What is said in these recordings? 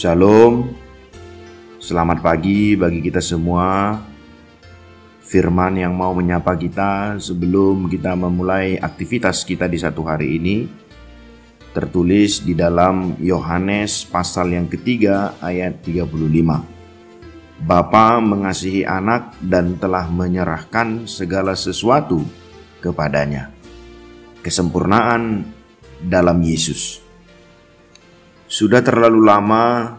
Shalom, selamat pagi bagi kita semua. Firman yang mau menyapa kita sebelum kita memulai aktivitas kita di satu hari ini tertulis di dalam Yohanes pasal yang ketiga ayat 35. Bapa mengasihi anak dan telah menyerahkan segala sesuatu kepadanya. Kesempurnaan dalam Yesus. Sudah terlalu lama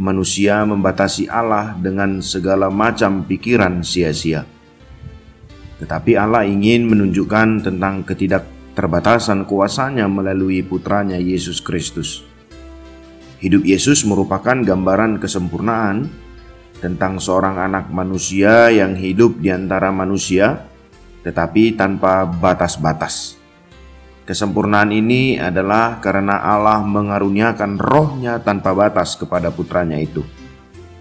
manusia membatasi Allah dengan segala macam pikiran sia-sia. Tetapi Allah ingin menunjukkan tentang ketidakterbatasan kuasanya melalui putranya Yesus Kristus. Hidup Yesus merupakan gambaran kesempurnaan tentang seorang anak manusia yang hidup di antara manusia tetapi tanpa batas-batas. Kesempurnaan ini adalah karena Allah mengaruniakan rohnya tanpa batas kepada putranya itu.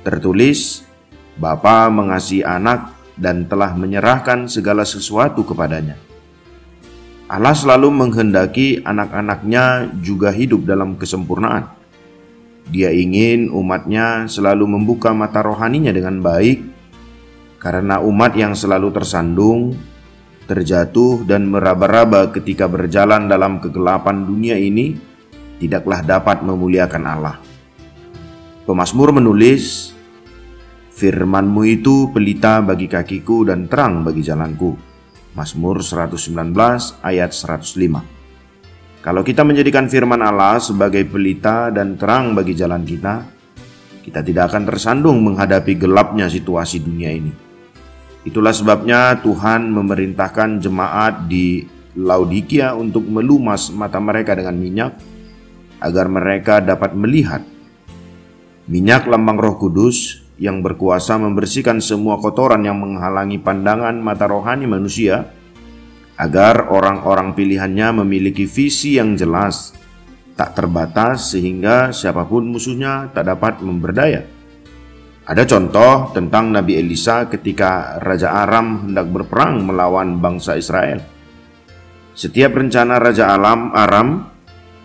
Tertulis, Bapa mengasihi anak dan telah menyerahkan segala sesuatu kepadanya. Allah selalu menghendaki anak-anaknya juga hidup dalam kesempurnaan. Dia ingin umatnya selalu membuka mata rohaninya dengan baik, karena umat yang selalu tersandung terjatuh dan meraba-raba ketika berjalan dalam kegelapan dunia ini tidaklah dapat memuliakan Allah. Pemasmur menulis, Firmanmu itu pelita bagi kakiku dan terang bagi jalanku. Mazmur 119 ayat 105. Kalau kita menjadikan firman Allah sebagai pelita dan terang bagi jalan kita, kita tidak akan tersandung menghadapi gelapnya situasi dunia ini. Itulah sebabnya Tuhan memerintahkan jemaat di Laodikia untuk melumas mata mereka dengan minyak agar mereka dapat melihat. Minyak lambang Roh Kudus yang berkuasa membersihkan semua kotoran yang menghalangi pandangan mata rohani manusia agar orang-orang pilihannya memiliki visi yang jelas, tak terbatas sehingga siapa pun musuhnya tak dapat memberdaya. Ada contoh tentang Nabi Elisa ketika Raja Aram hendak berperang melawan bangsa Israel. Setiap rencana Raja Alam Aram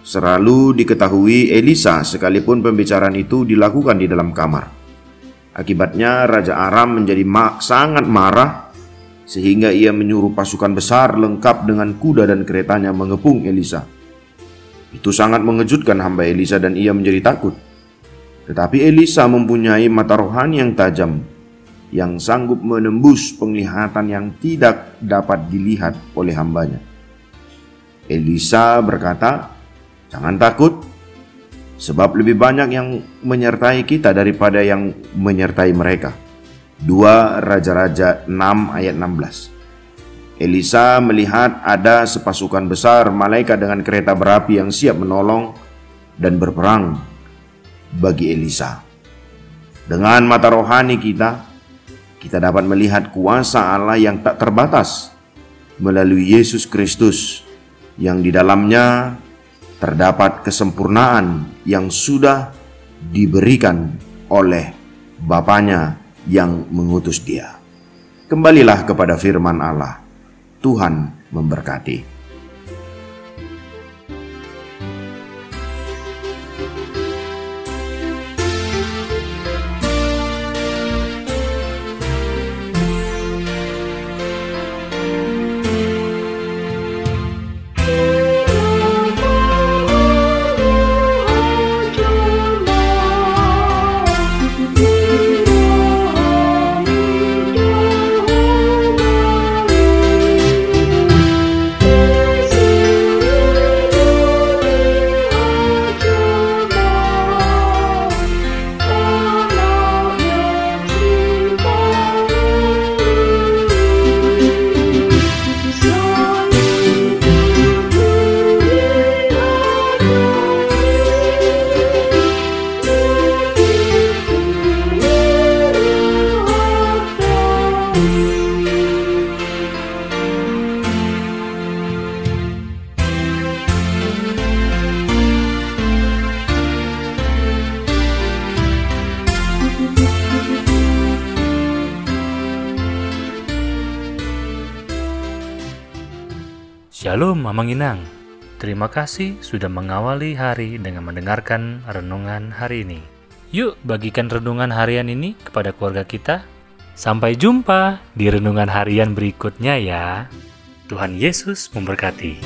selalu diketahui Elisa sekalipun pembicaraan itu dilakukan di dalam kamar. Akibatnya Raja Aram menjadi ma sangat marah sehingga ia menyuruh pasukan besar lengkap dengan kuda dan keretanya mengepung Elisa. Itu sangat mengejutkan hamba Elisa dan ia menjadi takut. Tetapi Elisa mempunyai mata rohani yang tajam, yang sanggup menembus penglihatan yang tidak dapat dilihat oleh hambanya. Elisa berkata, "Jangan takut, sebab lebih banyak yang menyertai kita daripada yang menyertai mereka." 2 Raja-Raja 6 ayat 16 Elisa melihat ada sepasukan besar malaikat dengan kereta berapi yang siap menolong dan berperang bagi Elisa. Dengan mata rohani kita, kita dapat melihat kuasa Allah yang tak terbatas melalui Yesus Kristus yang di dalamnya terdapat kesempurnaan yang sudah diberikan oleh Bapaknya yang mengutus dia. Kembalilah kepada firman Allah. Tuhan memberkati. Shalom Mamang Inang Terima kasih sudah mengawali hari dengan mendengarkan renungan hari ini. Yuk, bagikan renungan harian ini kepada keluarga kita. Sampai jumpa di renungan harian berikutnya, ya. Tuhan Yesus memberkati.